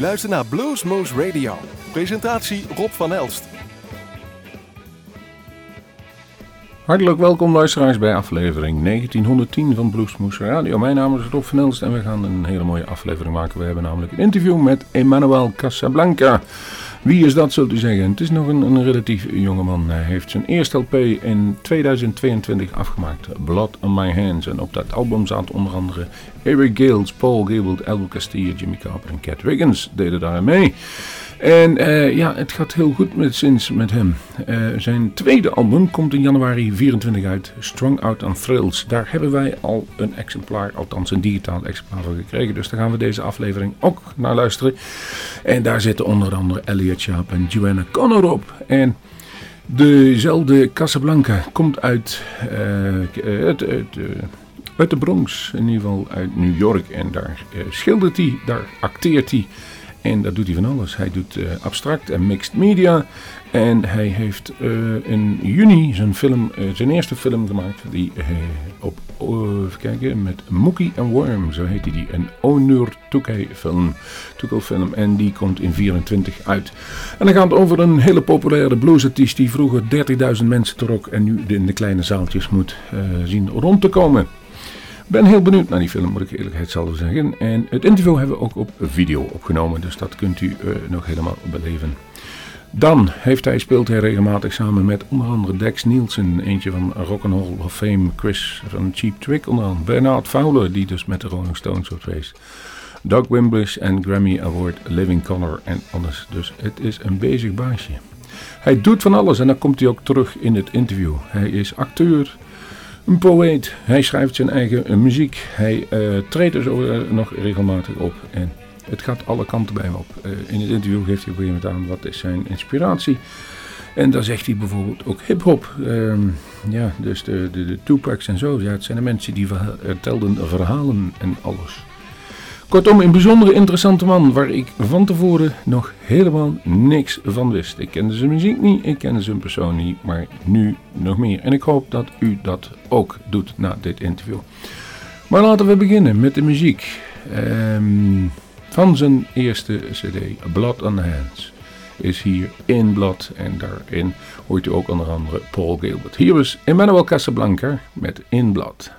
luistert naar Bluesmoose Radio. Presentatie Rob van Elst. Hartelijk welkom luisteraars bij aflevering 1910 van Bluesmoose Radio. Mijn naam is Rob van Elst en we gaan een hele mooie aflevering maken. We hebben namelijk een interview met Emmanuel Casablanca. Wie is dat, zult u zeggen? Het is nog een, een relatief jonge man. Hij heeft zijn eerste LP in 2022 afgemaakt, Blood on My Hands. En op dat album zaten onder andere Eric Gales, Paul Gilbert, Elvis Castillo, Jimmy Carper en Cat Wiggins deden daar mee. En uh, ja, het gaat heel goed met, sinds met hem. Uh, zijn tweede album komt in januari 24 uit, Strong Out on Thrills. Daar hebben wij al een exemplaar, althans een digitaal exemplaar van gekregen. Dus daar gaan we deze aflevering ook naar luisteren. En daar zitten onder andere Elliot Sharp en Joanna Connor op. En dezelfde Casablanca komt uit, uit, uit, uit, de Bronx, in ieder geval uit New York. En daar schildert hij, daar acteert hij. En dat doet hij van alles. Hij doet uh, abstract en mixed media. En hij heeft uh, in juni zijn, film, uh, zijn eerste film gemaakt. Die op, even kijken, met Mookie and Worm, zo heet hij die. Een Onur Tukey film. film. En die komt in 24 uit. En dan gaat het over een hele populaire bluesartiest die vroeger 30.000 mensen trok. En nu in de kleine zaaltjes moet zien rond te komen ben heel benieuwd naar die film, moet ik eerlijkheid zelf zeggen. En het interview hebben we ook op video opgenomen, dus dat kunt u uh, nog helemaal beleven. Dan heeft hij, speelt hij regelmatig samen met onder andere Dex Nielsen, eentje van Rock'n'Roll of Fame, Chris van Cheap Trick onder andere, Bernard Fowler, die dus met de Rolling Stones wordt geweest. Doug Wimblish en Grammy Award Living Connor en alles. Dus het is een bezig baasje. Hij doet van alles en dan komt hij ook terug in het interview. Hij is acteur, een poëet. Hij schrijft zijn eigen eh, muziek. Hij uh, treedt dus uh, nog regelmatig op. En het gaat alle kanten bij hem op. In het interview geeft hij op een gegeven moment aan wat is zijn inspiratie. En dan zegt hij bijvoorbeeld ook hip-hop. Ehm, ja, dus de, de, de Tupacs en zo. Ja, het zijn de mensen die vertelden verhalen en alles. Kortom, een bijzonder interessante man waar ik van tevoren nog helemaal niks van wist. Ik kende zijn muziek niet, ik kende zijn persoon niet, maar nu nog meer. En ik hoop dat u dat ook doet na dit interview. Maar laten we beginnen met de muziek. Um, van zijn eerste cd, Blood on the Hands, is hier In Blood. En daarin hoort u ook onder andere Paul Gilbert. Hier is Emmanuel Casablanca met In Blood.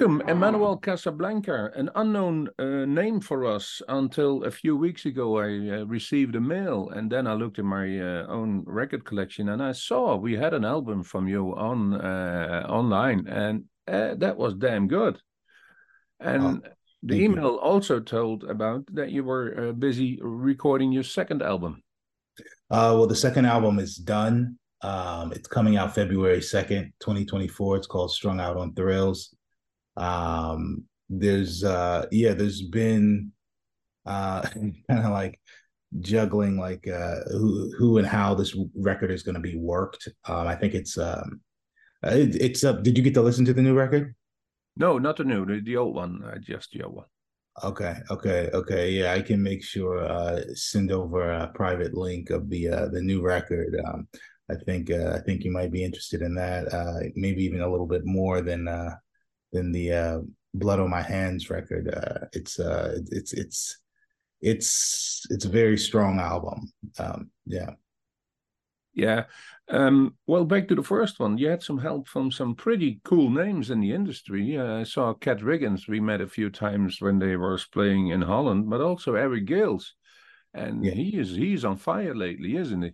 Welcome, Emmanuel Casablanca, an unknown uh, name for us until a few weeks ago. I uh, received a mail and then I looked in my uh, own record collection and I saw we had an album from you on uh, online, and uh, that was damn good. And oh, the email you. also told about that you were uh, busy recording your second album. well, the second album is done. Um, it's coming out February 2nd, 2024. It's called Strung Out on Thrills um there's uh yeah there's been uh kind of like juggling like uh who who and how this record is going to be worked. Um i think it's um it, it's up. Uh, did you get to listen to the new record? No not the new the, the old one uh, just the old one. Okay okay okay yeah i can make sure uh send over a private link of the uh the new record. Um i think uh i think you might be interested in that uh maybe even a little bit more than uh than the uh, Blood on My Hands record. Uh, it's uh, it's it's it's it's a very strong album. Um, yeah. Yeah. Um, well, back to the first one. You had some help from some pretty cool names in the industry. Uh, I saw Kat Riggins. We met a few times when they were playing in Holland, but also Eric Gales, and yeah. he is he's on fire lately, isn't he?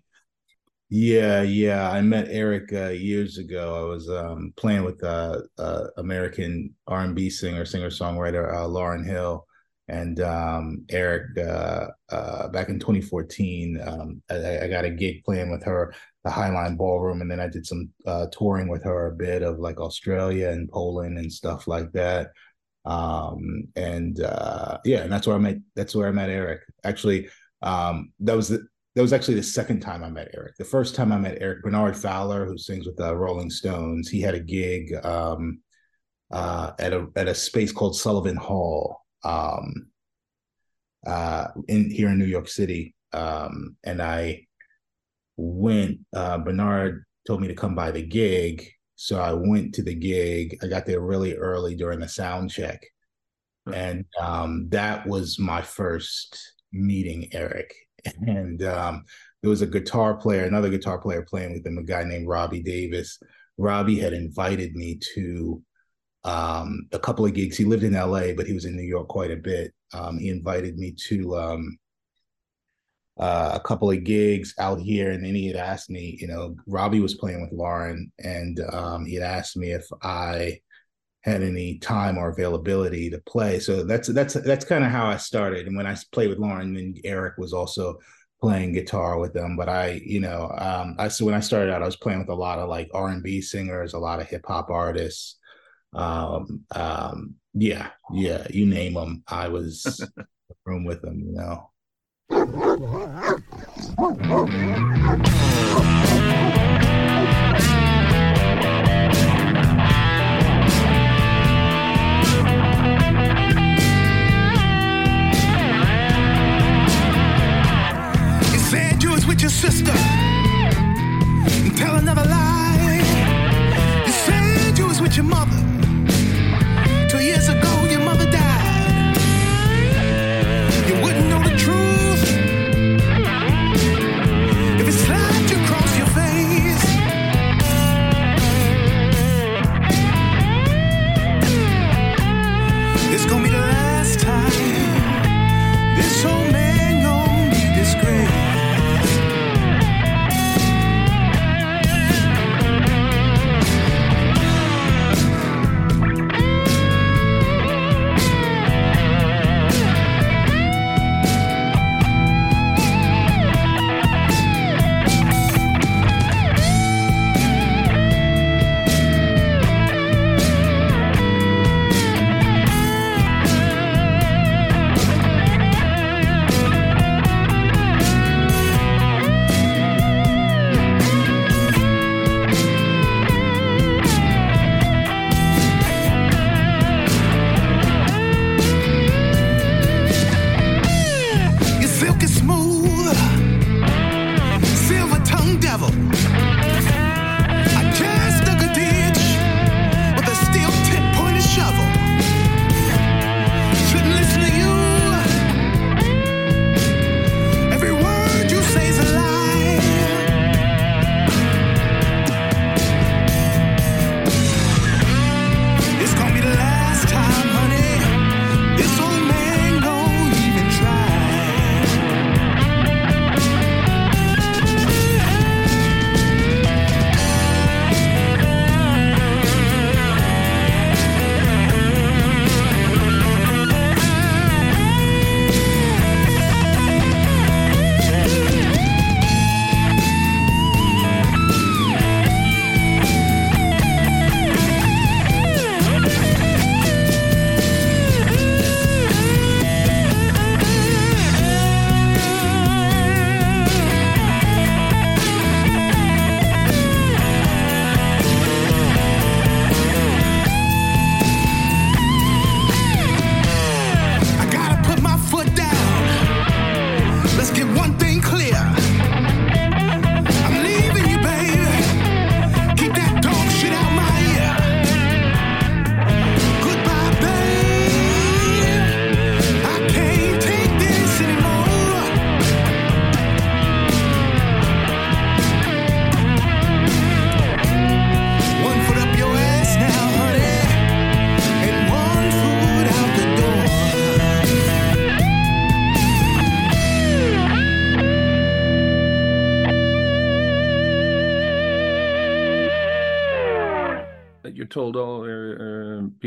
Yeah, yeah. I met Eric uh, years ago. I was um, playing with uh, uh, American R and B singer, singer songwriter uh, Lauryn Hill, and um, Eric uh, uh, back in 2014. Um, I, I, got a gig playing with her, the Highline Ballroom, and then I did some touring with her a bit of like Australia and Poland and stuff like that. Um, and yeah, and that's where I met. That's where I met Eric. Actually, um, that was the that was actually the second time I met Eric. The first time I met Eric Bernard Fowler, who sings with the Rolling Stones, he had a gig um, uh, at a at a space called Sullivan Hall um, uh, in here in New York City, um, and I went. Uh, Bernard told me to come by the gig, so I went to the gig. I got there really early during the sound check, and um, that was my first meeting Eric and um, there was a guitar player, another guitar player playing with him, a guy named Robbie Davis. Robbie had invited me to um, a couple of gigs. He lived in LA, but he was in New York quite a bit. Um, he invited me to um, uh, a couple of gigs out here, and then he had asked me, you know, Robbie was playing with Lauryn, and um, he had asked me if I had any time or availability to play. So that's that's that's kind of how I started. And when I played with Lauryn, then Eric was also playing guitar with them. But I, you know, um, I so when I started out, I was playing with a lot of like R and B singers, a lot of hip hop artists. Um, um, yeah, yeah, you name them, I was room with them. You know. with your sister and tell another lie. You said you was with your mother.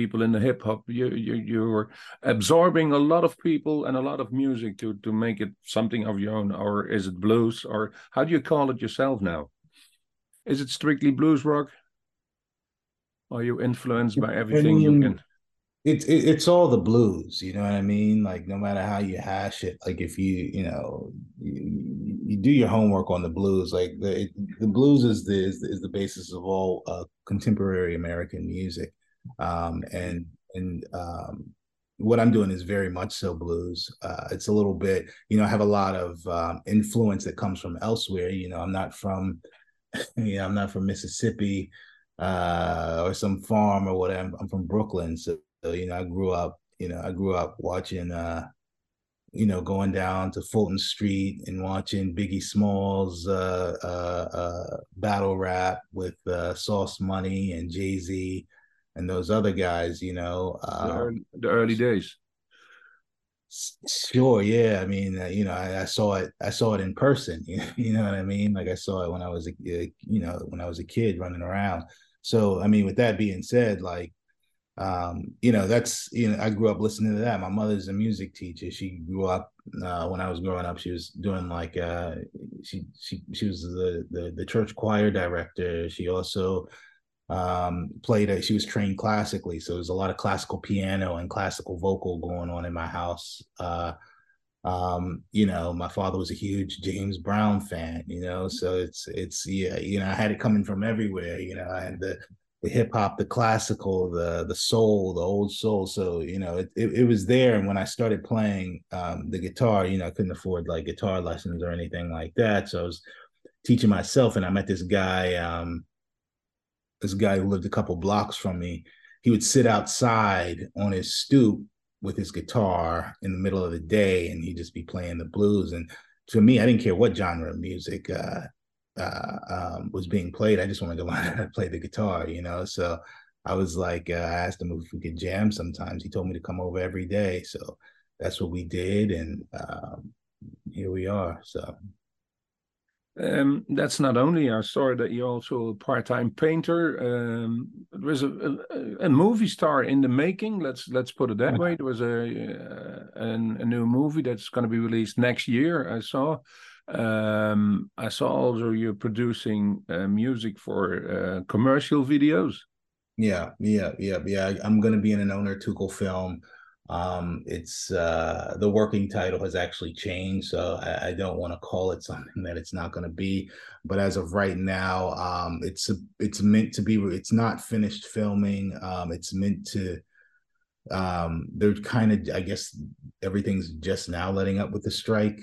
People in the hip hop. You you you're absorbing a lot of people and a lot of music to to make it something of your own, or is it blues, or how do you call it yourself now? Is it strictly blues rock? Are you influenced by everything I mean, you can? It's it, it's all the blues, you know what I mean. Like no matter how you hash it, like if you you know you, you do your homework on the blues, like the the blues is the is the, is the basis of all uh, contemporary American music um, and and um, what I'm doing is very much so blues. Uh, it's a little bit, you know, I have a lot of um, influence that comes from elsewhere. You know, I'm not from, you know, I'm not from Mississippi uh, or some farm or whatever. I'm from Brooklyn, so, so you know, I grew up, you know, I grew up watching, uh, you know, going down to Fulton Street and watching Biggie Smalls uh, uh, uh battle rap with uh, Sauce Money and Jay Z and those other guys, you know. Uh, the, early, the, early, days. Sure, yeah. I mean, uh, you know, I, I, saw it. I saw it in person. You know what I mean? Like I saw it when I was a, you know, when I was a kid running around. So, I mean, with that being said, like, um, you know, that's you know, I grew up listening to that. My mother's a music teacher. She grew up uh, when I was growing up. She was doing like uh, she she she was the the, the church choir director. She also um, played a, she was trained classically so there's a lot of classical piano and classical vocal going on in my house. Uh, um, you know my father was a huge james brown fan you know so it's it's yeah you know i had it coming from everywhere you know i had the the hip hop the classical the the soul the old soul so you know it, it, it was there and when i started playing um, the guitar you know i couldn't afford like guitar lessons or anything like that so i was teaching myself and i met this guy um, this guy who lived a couple blocks from me, he would sit outside on his stoop with his guitar in the middle of the day and he'd just be playing the blues. And to me, I didn't care what genre of music uh, uh, um, was being played. I just wanted to learn how to play the guitar, you know? So I was like, uh, I asked him if we could jam sometimes. He told me to come over every day. So that's what we did. And um, here we are. So. Um, that's not only. I saw that you're also a part-time painter. Um, there was a, a, a, movie star in the making. Let's let's put it that way. There was a uh, an, a new movie that's going to be released next year. I saw. Um, I saw also you're producing uh, music for uh, commercial videos. Yeah, yeah, yeah, yeah. I'm going to be in an Onur Tukel film. Um, it's uh, the working title has actually changed, so I, I don't want to call it something that it's not going to be. But as of right now, um, it's it's meant to be. It's not finished filming. Um, it's meant to. Um, they're kind of, I guess, everything's just now letting up with the strike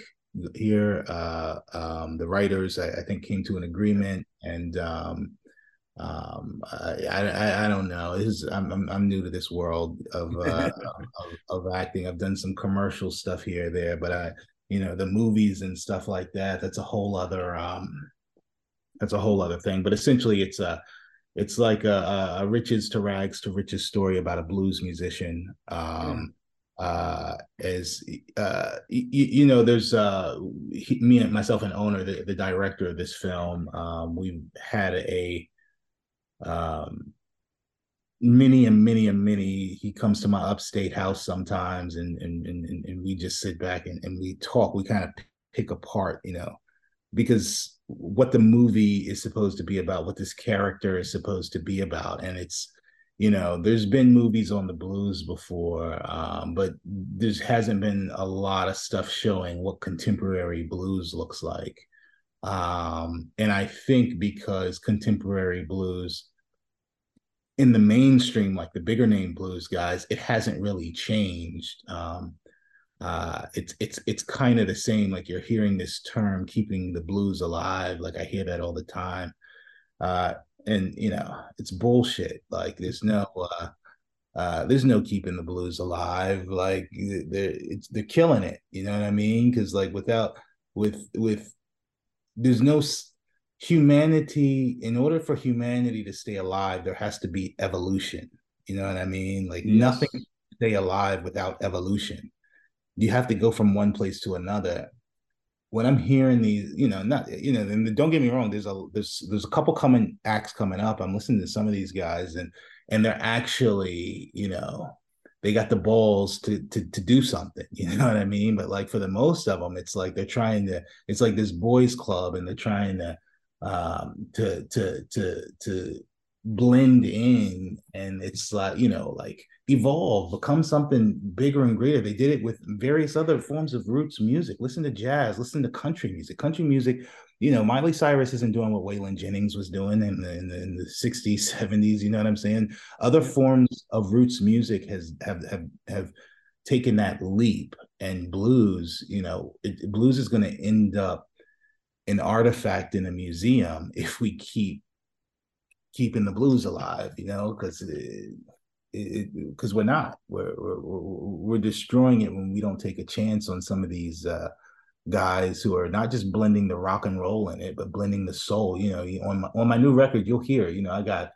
here. Uh, um, the writers, I, I think, came to an agreement, and um, um I, I i don't know. This is i'm i'm, I'm new to this world of, uh, of, of acting. I've done some commercial stuff here there but i you know the movies and stuff like that that's a whole other um that's a whole other thing. But essentially it's a it's like a, a riches to rags to riches story about a blues musician. Um uh as uh you, you know there's uh he, me and myself and Onur the, the director of this film um we've had a um, many and many and many he comes to my upstate house sometimes and and and, and we just sit back and, and we talk. We kind of pick apart you know because what the movie is supposed to be about what this character is supposed to be about. And it's you know there's been movies on the blues before um, but there hasn't been a lot of stuff showing what contemporary blues looks like um, and I think because contemporary blues in the mainstream, like the bigger name blues guys, it hasn't really changed. Um, uh, it's it's it's kind of the same. Like you're hearing this term, keeping the blues alive. Like I hear that all the time, uh, and you know it's bullshit. Like there's no uh, uh, there's no keeping the blues alive. Like they're they're killing it. You know what I mean? Because like without with with there's no humanity in order for humanity to stay alive there has to be evolution. You know what i mean? Like yes. nothing stay alive without evolution. You have to go from one place to another. When i'm hearing these you know not you know and don't get me wrong there's a there's there's a couple coming acts coming up. I'm listening to some of these guys and and they're actually you know they got the balls to to to do something you know what i mean? But like for the most of them it's like they're trying to it's like this boys club and they're trying to um, to to to to blend in and it's like you know like evolve become something bigger and greater. They did it with various other forms of roots music. Listen to jazz listen to country music. Country music you know miley cyrus isn't doing what waylon jennings was doing in the, in the, in the 60s 70s you know what i'm saying? Other forms of roots music has have have have taken that leap and blues you know it, blues is going to end up an artifact in a museum if we keep keeping the blues alive, you know, because because we're not. We're, we're we're destroying it when we don't take a chance on some of these uh, guys who are not just blending the rock and roll in it, but blending the soul. You know, on my on my new record, you'll hear, you know, I got.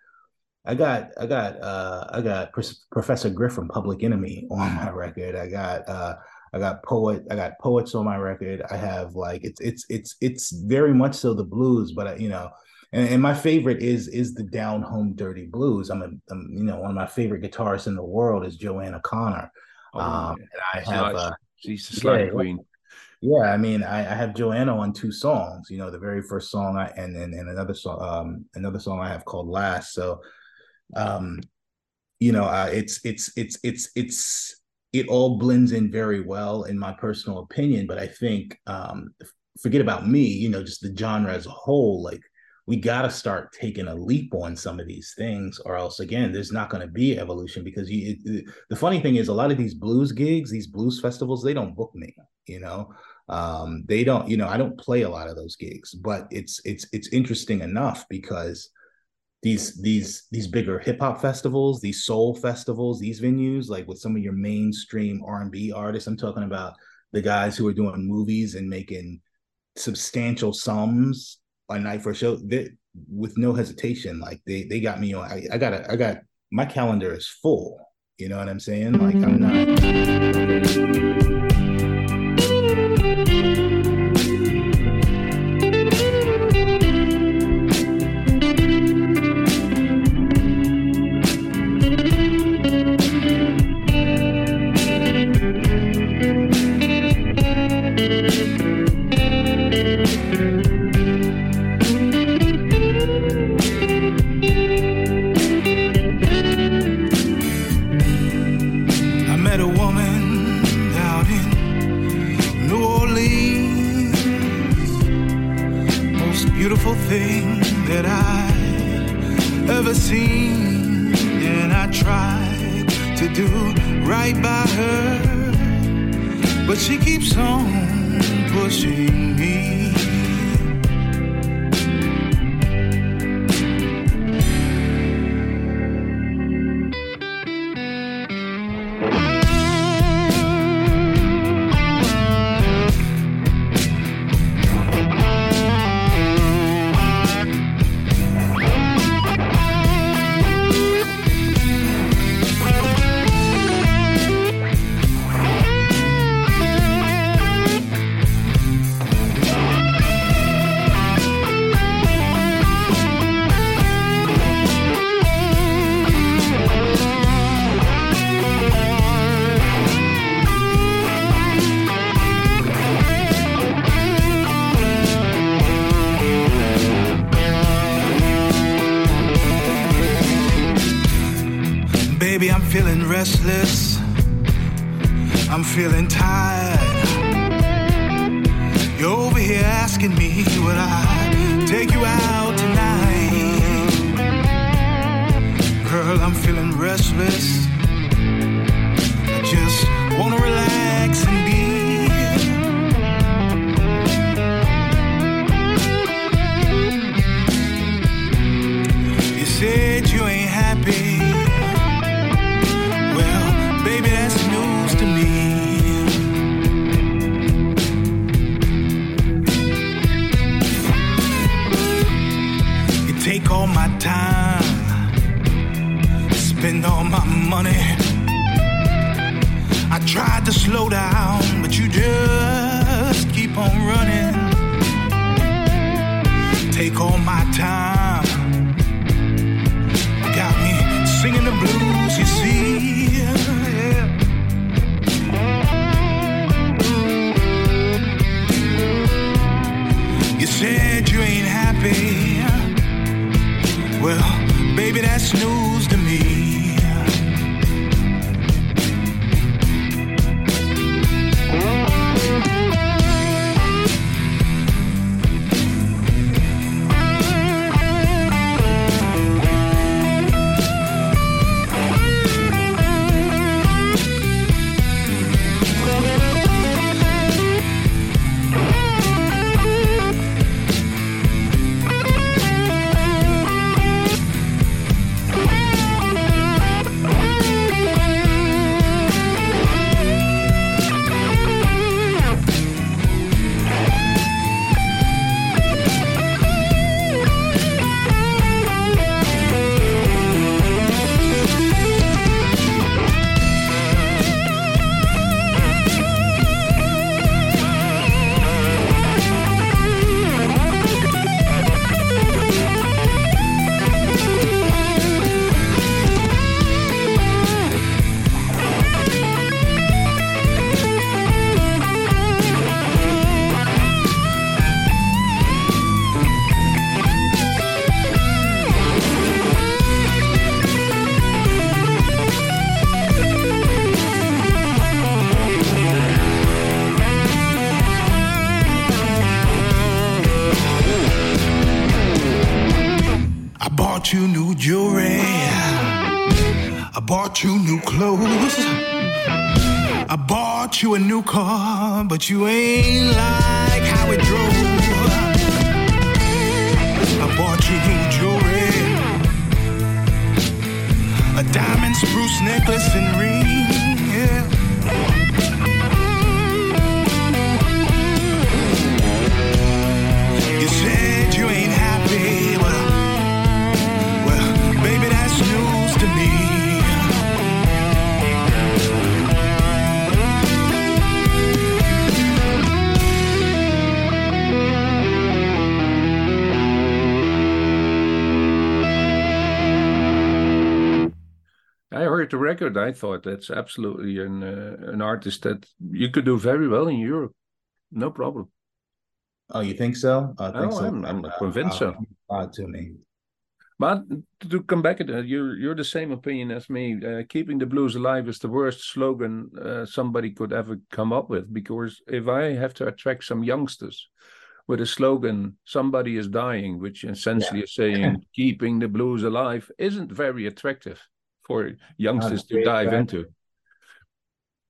I got I got uh I got Professor Griff from Public Enemy on my record. I got uh I got poet. I got poets on my record. I have like it's it's it's it's very much so the blues, but I, you know, and, and my favorite is is the down home dirty blues. I'm a I'm, you know one of my favorite guitarists in the world is Joanna Connor. Oh, um, and I have uh, she's the slide yeah, queen. Yeah, I mean, I, I, have Joanna on two songs. You know, the very first song, I and and, and another song, um, another song I have called "Last." So, um, you know, uh, it's it's it's it's it's it all blends in very well in my personal opinion but i think um forget about me you know just the genre as a whole like we got to start taking a leap on some of these things or else again there's not going to be evolution because you it, the funny thing is a lot of these blues gigs these blues festivals they don't book me you know um they don't you know i don't play a lot of those gigs but it's it's it's interesting enough because these these these bigger hip hop festivals, these soul festivals, these venues, like with some of your mainstream R and B artists. I'm talking about the guys who are doing movies and making substantial sums a night for a show. They, with no hesitation, like they they got me on. I, I got I got my calendar is full. You know what I'm saying? Like I'm not. But you ain't I thought that's absolutely an uh, an artist that you could do very well in Europe, no problem. Oh, you think so? I think oh, so. I'm, I'm convinced so. Uh, to me. But to come back, uh, you're you're the same opinion as me. Uh, keeping the blues alive is the worst slogan uh, somebody could ever come up with. Because if I have to attract some youngsters with a slogan "Somebody is dying," which essentially yeah. is saying "Keeping the blues alive," isn't very attractive for youngsters to dive attractive. into.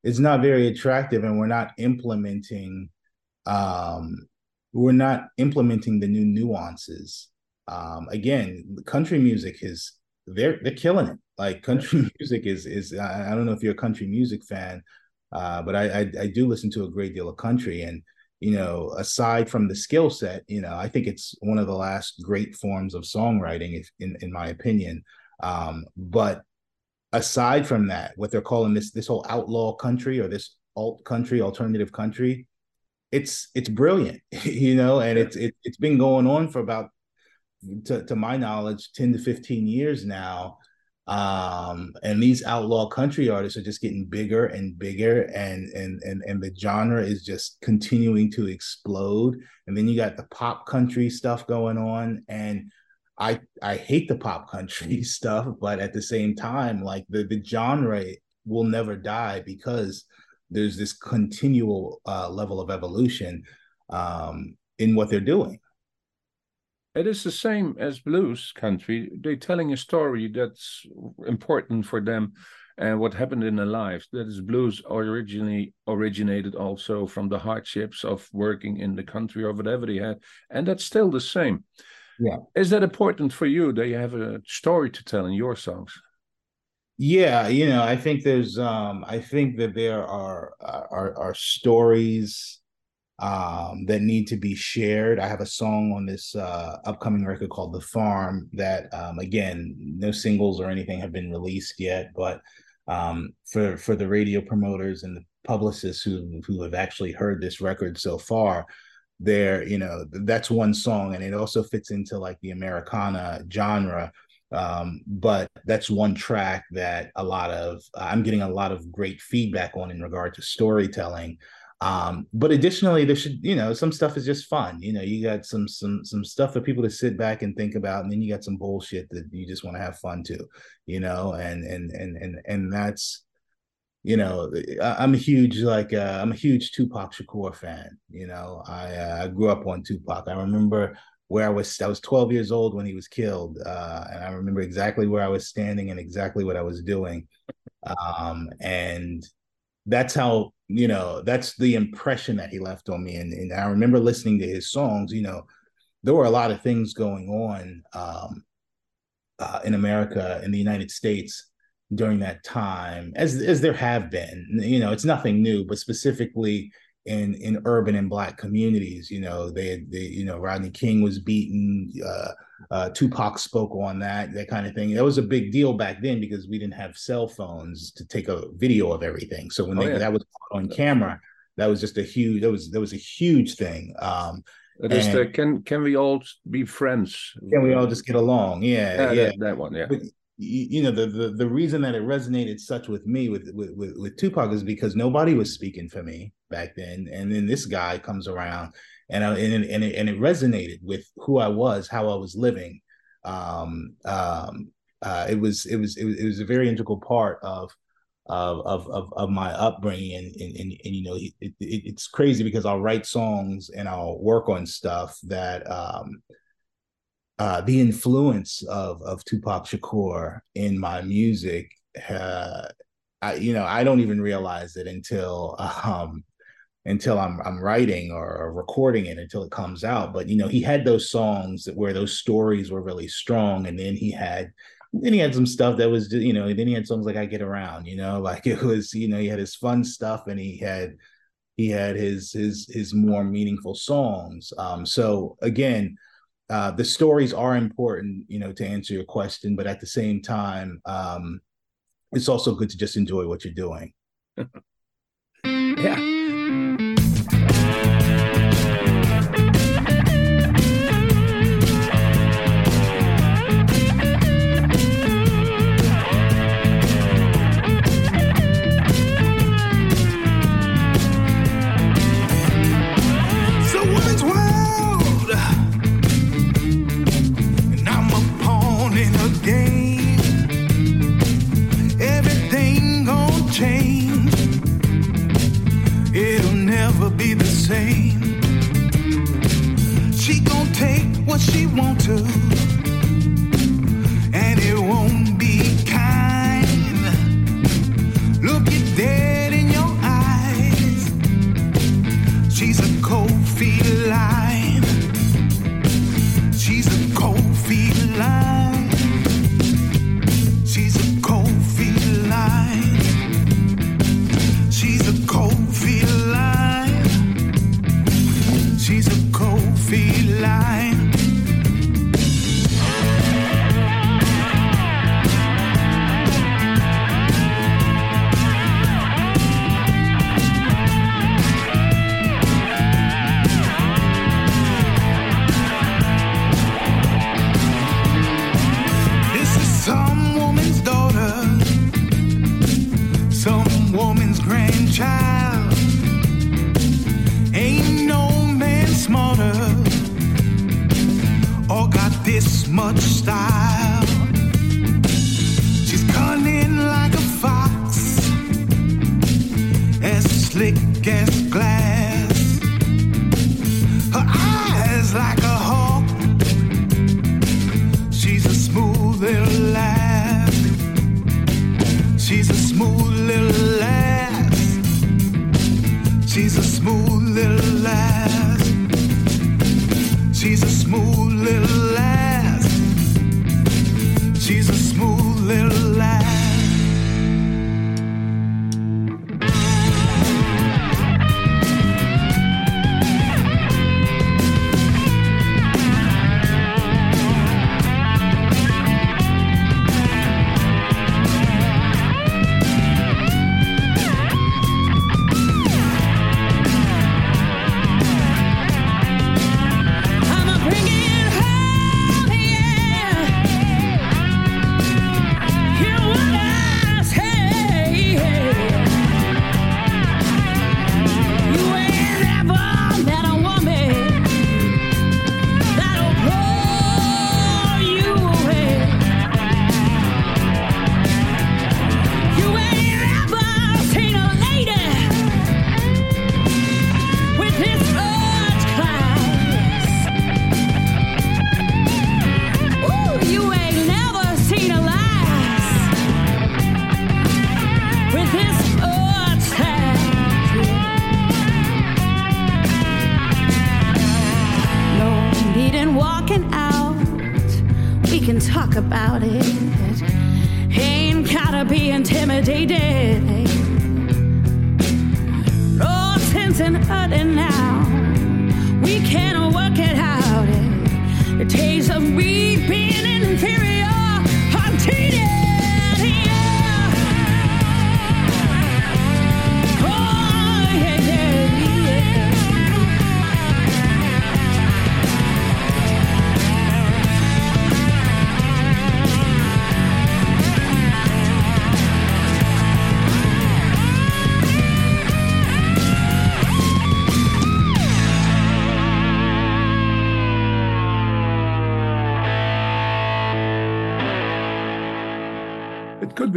It's not very attractive, and we're not implementing. Um, we're not implementing the new nuances um, again, country music is they're they're killing it. Like country music is is I, I don't know if you're a country music fan, uh, but I, I, I do listen to a great deal of country, and you know, aside from the skill set, you know, I think it's one of the last great forms of songwriting, if, in in my opinion. Um, but aside from that, what they're calling this this whole outlaw country or this alt country, alternative country, it's it's brilliant, you know, and it's it, it's been going on for about to, to my knowledge, 10 to 15 years now. Um, and these outlaw country artists are just getting bigger and bigger, and and and and the genre is just continuing to explode. And then you got the pop country stuff going on, and I I hate the pop country stuff, but at the same time, like the the genre will never die because there's this continual uh, level of evolution um, in what they're doing. It is the same as blues country. They're telling a story that's important for them and what happened in their lives. That is blues originally originated also from the hardships of working in the country or whatever they had. And that's still the same. Yeah. Is that important for you that you have a story to tell in your songs? Yeah, you know, I think there's um I think that there are are are stories um, that need to be shared. I have a song on this uh, upcoming record called "The Farm" that, um, again, no singles or anything have been released yet, but um, for for the radio promoters and the publicists who who have actually heard this record so far, there, you know, that's one song, and it also fits into like the Americana genre. Um, but that's one track that a lot of I'm getting a lot of great feedback on in regard to storytelling. Um, but additionally, there should, you know, some stuff is just fun. You know, you got some some some stuff for people to sit back and think about, and then you got some bullshit that you just want to have fun too, you know, and and and and and that's you know, I'm a huge like uh, I'm a huge Tupac Shakur fan. You know, I uh, I grew up on Tupac. I remember where I was. I was 12 years old when he was killed, uh, and I remember exactly where I was standing and exactly what I was doing. Um, and that's how you know that's the impression that he left on me and, and i remember listening to his songs you know there were a lot of things going on um, uh, in america in the united states during that time as as there have been you know it's nothing new but specifically in in urban and black communities you know they, they you know rodney king was beaten uh, uh, Tupac spoke on that, that kind of thing. That was a big deal back then because we didn't have cell phones to take a video of everything. So when oh, they, yeah. that was on camera, that was just a huge. That was that was a huge thing. Um, it is the can can we all be friends? Can we all just get along? Yeah, yeah, yeah. That, that, one. Yeah. But, you know the, the the reason that it resonated such with me with, with with Tupac is because nobody was speaking for me back then, and then this guy comes around and I, and and it, and it resonated with who I was, how I was living. Um, um, uh, it was it was it was it was a very integral part of of of of, my upbringing, and and, and, and you know it, it, it's crazy because I'll write songs and I'll work on stuff that um, uh, the influence of of Tupac Shakur in my music. Uh, I, you know, I don't even realize it until um, until I'm I'm writing or, or, recording it until it comes out. But you know, he had those songs where those stories were really strong, and then he had then he had some stuff that was you know, then he had songs like I Get Around, you know, like it was you know he had his fun stuff and he had he had his his his more meaningful songs. Um, so again. Uh, the stories are important, you know, to answer your question, but at the same time, um, it's also good to just enjoy what you're doing. yeah. She's a smooth little lass. She's a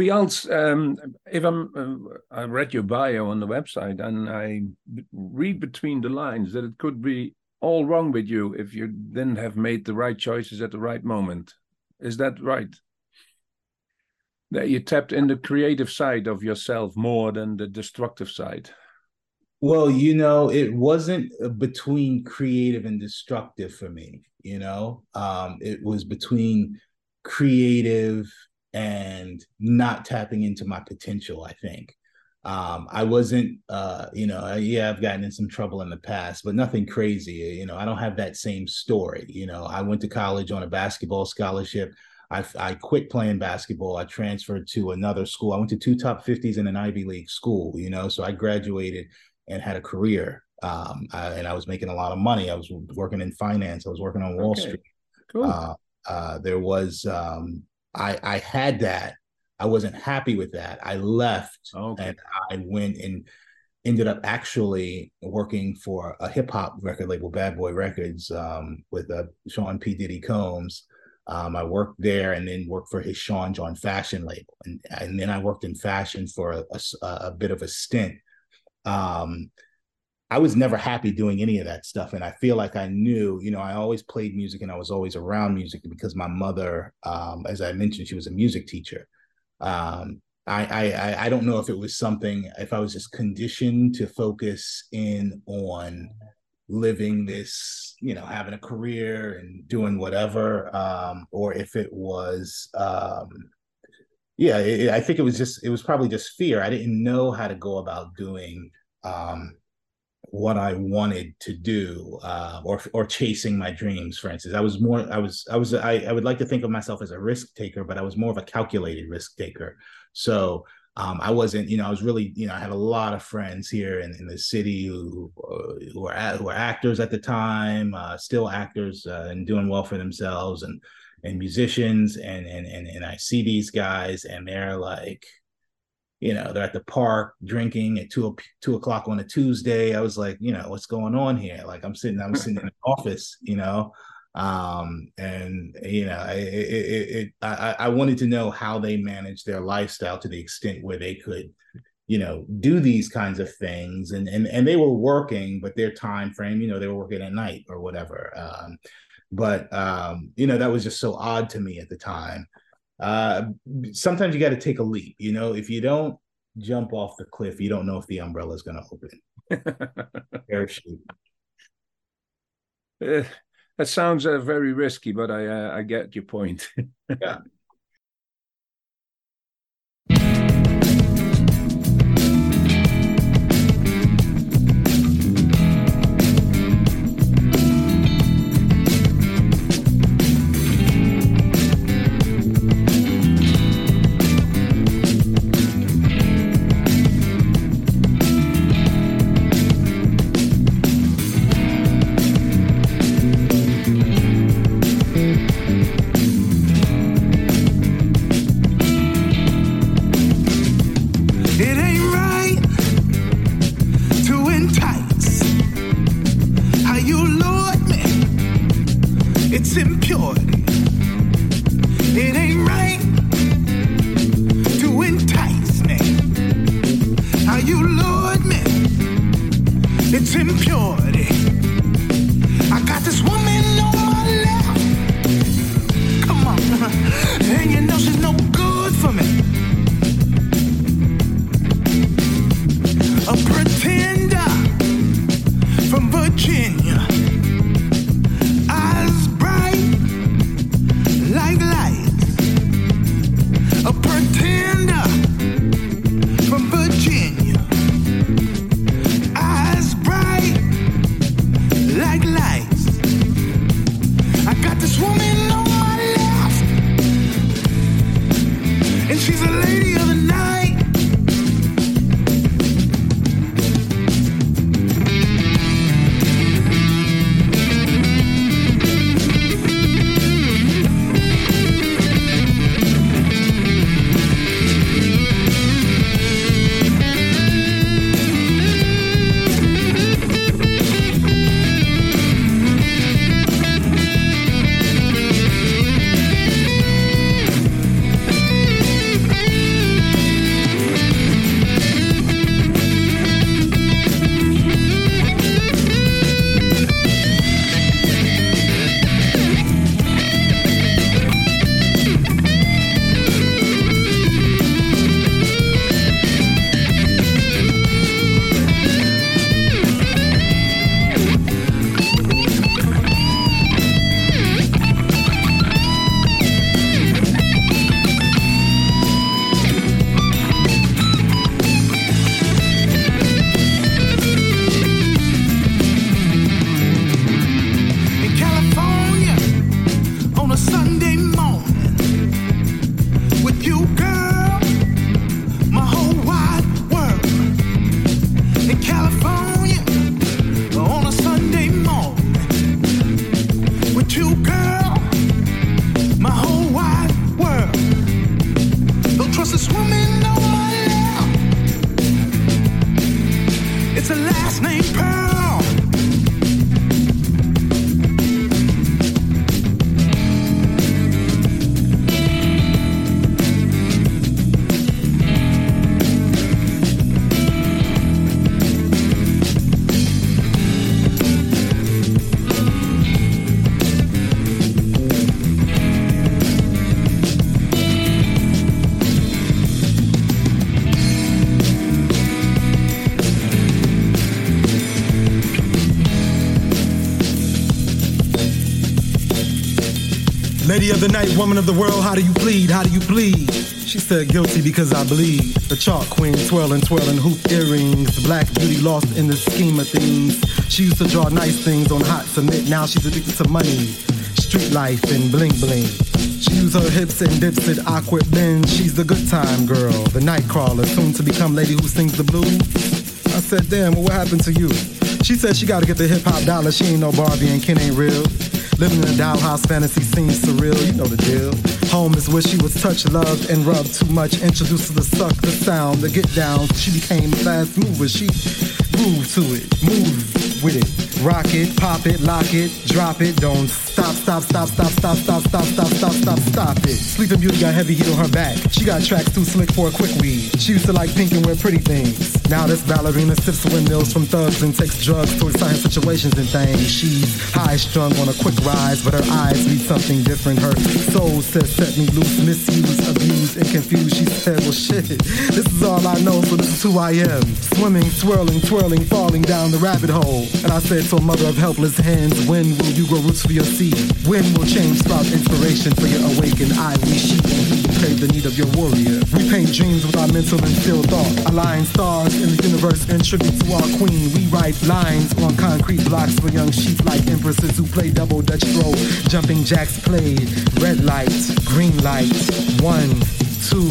Else. Um, if I'm, uh, I read your bio on the website, and I read between the lines that it could be all wrong with you if you didn't have made the right choices at the right moment. Is that right? That you tapped in the creative side of yourself more than the destructive side. Well, you know, it wasn't between creative and destructive for me, you know. Um, it was between creative and not tapping into my potential, I think. Um, I wasn't uh, you know, uh, yeah, I've gotten in some trouble in the past, but nothing crazy. You know, I don't have that same story. You know, I went to college on a basketball scholarship. I, I quit playing basketball. I transferred to another school. I went to two top 50s in an Ivy League school, you know, so I graduated and had a career. Um, I, and I was making a lot of money. I was working in finance. I was working on Wall Okay. Street. Cool. Uh, uh, there was, um, I, I had that. I wasn't happy with that. I left okay. and I went and ended up actually working for a hip hop record label, Bad Boy Records, um, with uh, Sean P. Diddy Combs. Um, I worked there and then worked for his Sean John fashion label. And, and then I worked in fashion for a a bit of a stint. Um, I was never happy doing any of that stuff. And I feel like I knew, you know, I always played music and I was always around music because my mother, um, as I mentioned, she was a music teacher. Um, I, I I don't know if it was something if I was just conditioned to focus in on living this, you know, having a career and doing whatever, um, or if it was, um, yeah, it, I think it was just it was probably just fear. I didn't know how to go about doing um, what I wanted to do, uh, or or chasing my dreams. For instance, I was more I was I was I, I would like to think of myself as a risk taker, but I was more of a calculated risk taker. So um, I wasn't, you know, I was really, you know, I had a lot of friends here in, in the city who who were who were actors at the time, uh, still actors uh, and doing well for themselves, and and musicians, and and and and I see these guys, and they're like, you know, they're at the park drinking at two two o'clock on a Tuesday. I was like, you know, what's going on here? Like I'm sitting, I'm sitting in the office, you know, um, and you know, it, it, it, I, I wanted to know how they managed their lifestyle to the extent where they could, you know, do these kinds of things, and and and they were working, but their time frame, you know, they were working at night or whatever. Um, but um, you know, that was just so odd to me at the time. Uh, sometimes you got to take a leap. You know, if you don't jump off the cliff, you don't know if the umbrella is going to open. Parachute. Uh, that sounds uh, very risky, but I uh, I get your point. yeah. Lady of the night, woman of the world, how do you plead? How do you plead? She said guilty because I bleed. The chalk queen twirling, twirling hoop earrings. The black beauty lost in the scheme of things. She used to draw nice things on hot cement. Now she's addicted to money, street life, and bling bling. She used her hips and dips at awkward bends. She's the good time girl, the night crawler, soon to become lady who sings the blues. I said, damn, what happened to you? She said she gotta get the hip hop dollar. She ain't no Barbie and Ken ain't real. Living in a dollhouse fantasy seems surreal, you know the deal. Home is where she was touched, loved, and rubbed too much. Introduced to the suck, the sound, the get down. She became a fast mover. She groove to it, move with it. Rock it, pop it, lock it, drop it. Don't stop, stop, stop, stop, stop, stop, stop, stop, stop, stop, stop it. Sleeping Beauty got heavy heat on her back. She got tracks too slick for a quick weed. She used to like pink and wear pretty things. Now this ballerina sips windmills from thugs and takes drugs to exciting situations and things. She's high strung on a quick rise, but her eyes read something different. Her soul says set me loose, misuse, abuse, and confused. She said, well shit, this is all I know, so this is who I am. Swimming, swirling, twirling, falling down the rabbit hole. And I said to a mother of helpless hands, when will you grow roots for your seed? When will change sprout inspiration for your awakened eye? We sheep and we crave the need of your warrior. We paint dreams with our mental and still thought. Align stars in the universe in tribute to our queen. We write lines on concrete blocks for young sheep like empresses who play double dutch throw. Jumping jacks played. Red light, green light. One, two,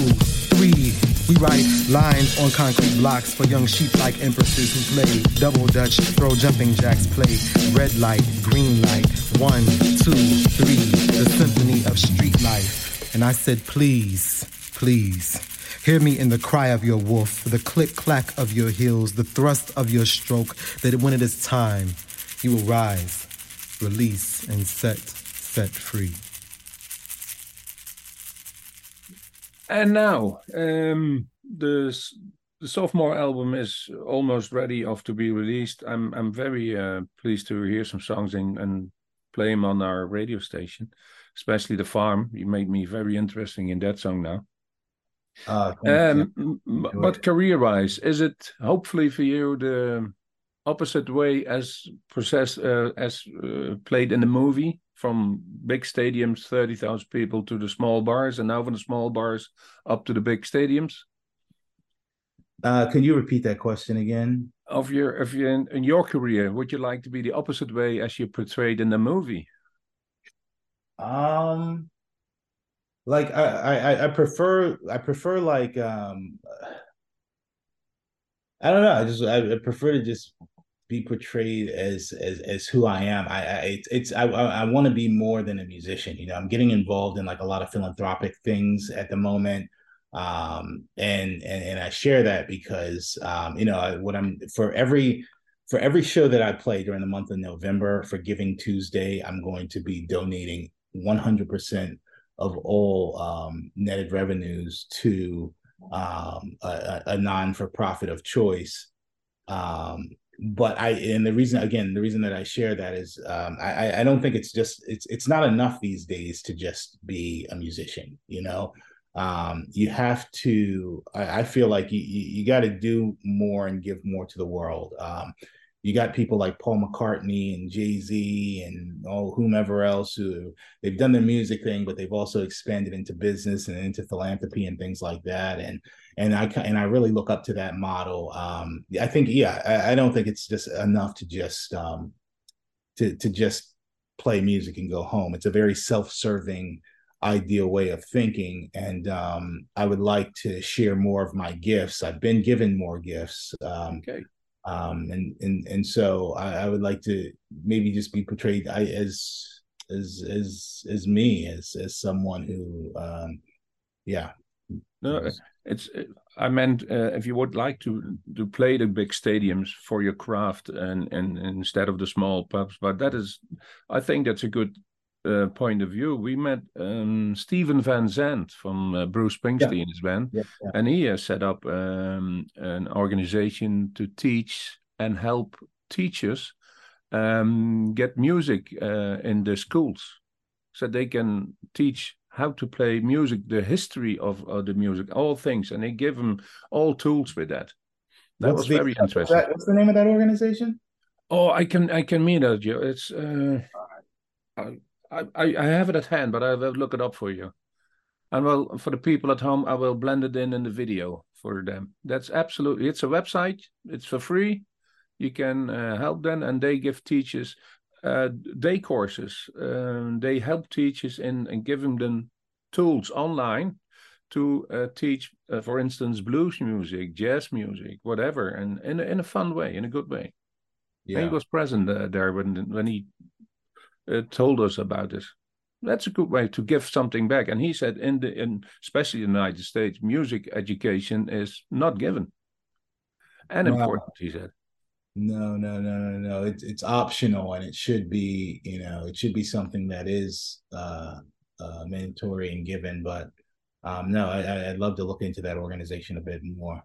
three. We write lines on concrete blocks for young sheep like empresses who play double dutch, throw jumping jacks, play red light, green light, one, two, three, the symphony of street life. And I said, please, please, hear me in the cry of your wolf, the click clack of your heels, the thrust of your stroke, that when it is time, you will rise, release, and set, set free. And now, um, the the sophomore album is almost ready off to be released. I'm I'm very uh, pleased to hear some songs and, and play them on our radio station, especially the farm. You made me very interesting in that song now. Uh. Um, but career-wise, is it hopefully for you the opposite way as process uh, as uh, played in the movie from big stadiums, thirty thousand people to the small bars, and now from the small bars up to the big stadiums? Uh, can you repeat that question again? Of your of your in, in your career, would you like to be the opposite way as you portrayed in the movie? Um, like I, I, I prefer, I prefer like, um, I don't know. I just, I, prefer to just be portrayed as, as, as who I am. I, I it's, I, I want to be more than a musician. You know, I'm getting involved in like a lot of philanthropic things at the moment. Um, and, and, and I share that because, um, you know, what I'm for every, for every show that I play during the month of November for Giving Tuesday, I'm going to be donating 100% of all um, netted revenues to um, a, a a non-for-profit of choice. Um, but I and the reason again the reason that I share that is um, I- I don't think it's just it's it's not enough these days to just be a musician. You know, um, you have to. I, I feel like you you, you got to do more and give more to the world. Um, you got people like Paul McCartney and Jay Z and all whomever else who they've done their music thing, but they've also expanded into business and into philanthropy and things like that. And and I and I really look up to that model. Um, I think yeah, I, I don't think it's just enough to just um, to to just play music and go home. It's a very self-serving ideal way of thinking and um, i would like to share more of my gifts i've been given more gifts um, Okay. um and and and so I, I would like to maybe just be portrayed I, as as as as me as as someone who um yeah No, it's. I meant uh, if you would like to to play the big stadiums for your craft and and instead of the small pubs, but that is, I think that's a good uh, point of view. We met um, Steven Van Zandt from uh, Bruce Springsteen's band, yeah, yeah. and he has set up um, an organization to teach and help teachers um, get music uh, in the schools, so they can teach how to play music, the history of, of the music, all things, and they give them all tools with that. That What's was the- very interesting. that- what's the name of that organization Oh, I can I can mean that. Joe. It's uh, I, I, I, I have it at hand, but I will look it up for you. And well, for the people at home, I will blend it in in the video for them. That's absolutely. It's a website. It's for free. You can uh, help them, and they give teachers uh, day courses. Um, they help teachers in, in giving them tools online to uh, teach, uh, for instance, blues music, jazz music, whatever, and in in a fun way, in a good way. Yeah. And he was present uh, there when when he uh, told us about this. That's a good way to give something back. And he said, in the in especially in the United States, music education is not given and important. He said. No, no, no, no, no. It's it's optional, and it should be. You know, it should be something that is uh, uh, mandatory and given. But um, no, I, I'd love to look into that organization a bit more.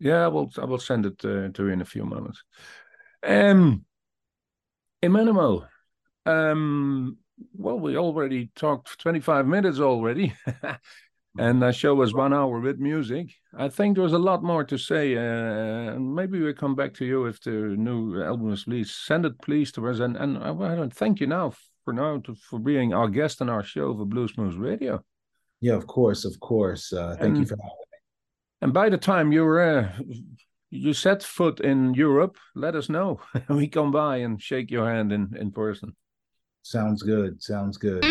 Yeah, I will. I will send it uh, to you in a few moments. Um, Emanuel, um, well, we already talked 25 minutes already. and the show was one hour with music. I think there's a lot more to say. Uh, maybe we'll come back to you if the new album is released. Send it, please, to us. And, and I want to thank you now for now to, for being our guest on our show for Blues Moose Radio. Yeah, of course, of course. Uh, thank and, you for having me. And by the time you're uh, you set foot in Europe, let us know. we come by and shake your hand in, in person. Sounds good. Sounds good.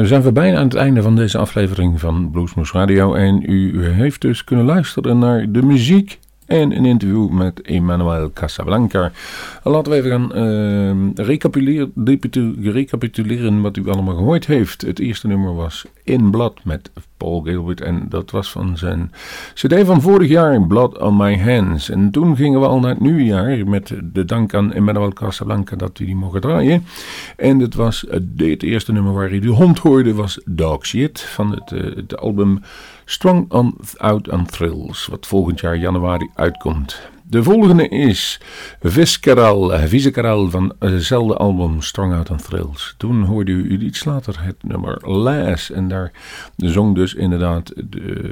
en uh, zijn we bijna aan het einde van deze aflevering van Bluesmoes Radio. En u heeft dus kunnen luisteren naar de muziek en een interview met Emmanuel Casablanca. Laten we even gaan uh, recapituleren, wat u allemaal gehoord heeft. Het eerste nummer was In Blood met Paul Gilbert en dat was van zijn cd van vorig jaar, Blood on My Hands. En toen gingen we al naar het nieuwe jaar met de dank aan Emmanuel Casablanca dat we die mogen draaien. En het was het eerste nummer waar hij de hond hoorde was Dog Shit van het, uh, het album... Strong on, Out on Thrills, wat volgend jaar januari uitkomt. De volgende is Visceral, Visceral van hetzelfde album Strong Out on Thrills. Toen hoorde u iets later het nummer Last en daar zong dus inderdaad de...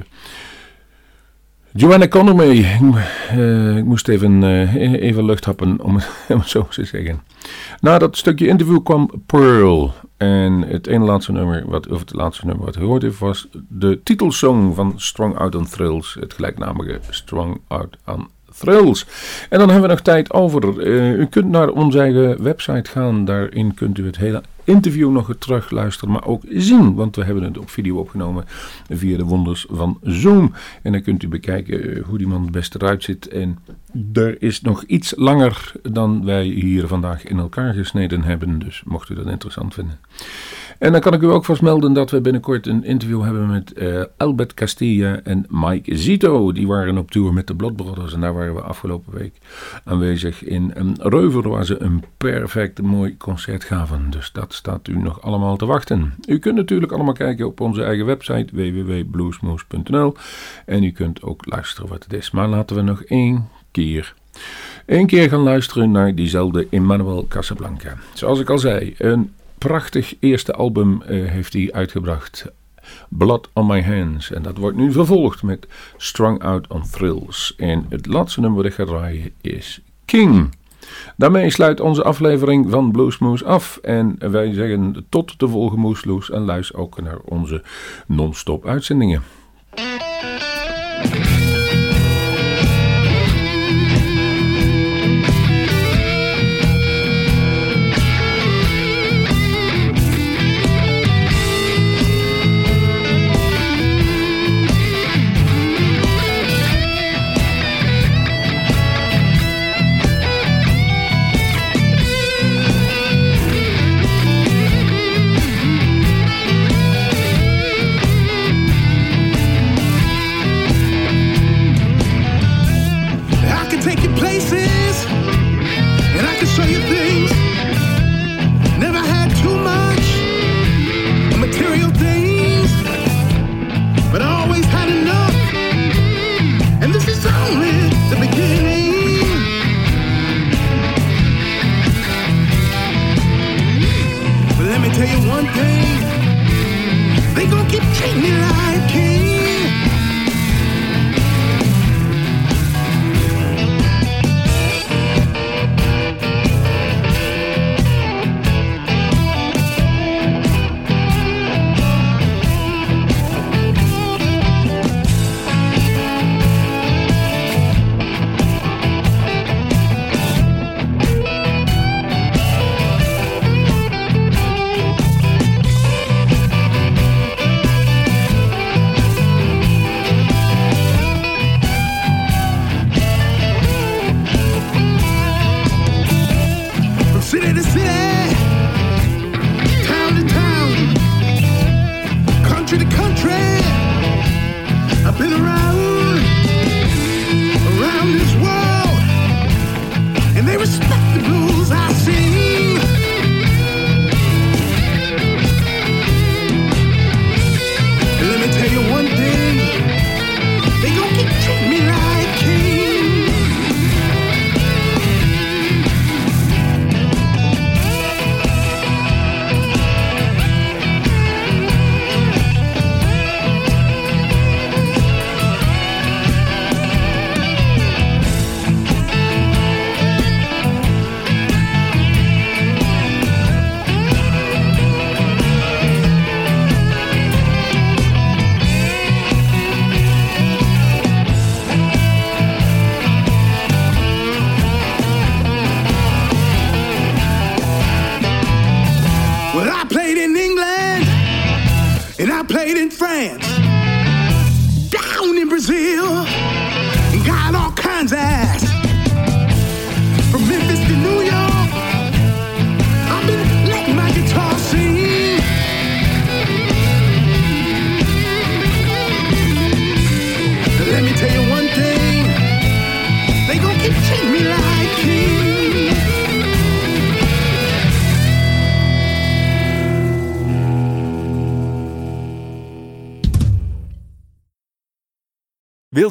Joanna Conner Uh, ik moest even, uh, even lucht happen, om het zo te zeggen. Na dat stukje interview kwam Pearl. En het ene laatste nummer, wat, of het laatste nummer wat gehoord heeft, was de titelsong van Strong Out on Thrills. Het gelijknamige Strong Out on Thrills. En dan hebben we nog tijd over. Uh, u kunt naar onze eigen website gaan. Daarin kunt u het hele interview nog terug luisteren, maar ook zien. Want we hebben het op video opgenomen via de wonders van Zoom. En dan kunt u bekijken eh, hoe die man het beste eruit ziet. En er is nog iets langer dan wij hier vandaag in elkaar gesneden hebben. Dus mocht u dat interessant vinden. En dan kan ik u ook vast melden dat we binnenkort een interview hebben met uh, Albert Castilla en Mike Zito. Die waren op tour met de Blood Brothers en daar waren we afgelopen week aanwezig in een Reuver waar ze een perfect mooi concert gaven. Dus dat staat u nog allemaal te wachten. U kunt natuurlijk allemaal kijken op onze eigen website www.bluesmoose.nl en u kunt ook luisteren wat het is. Maar laten we nog één keer Eén keer gaan luisteren naar diezelfde Emmanuel Casablanca. Zoals ik al zei, een prachtig eerste album uh, heeft hij uitgebracht. Blood on My Hands. En dat wordt nu vervolgd met Strung Out on Thrills. En het laatste nummer dat ik ga draaien is King. Daarmee sluit onze aflevering van Bluesmoose af. En wij zeggen tot de volgende Moesloes. En luister ook naar onze non-stop uitzendingen.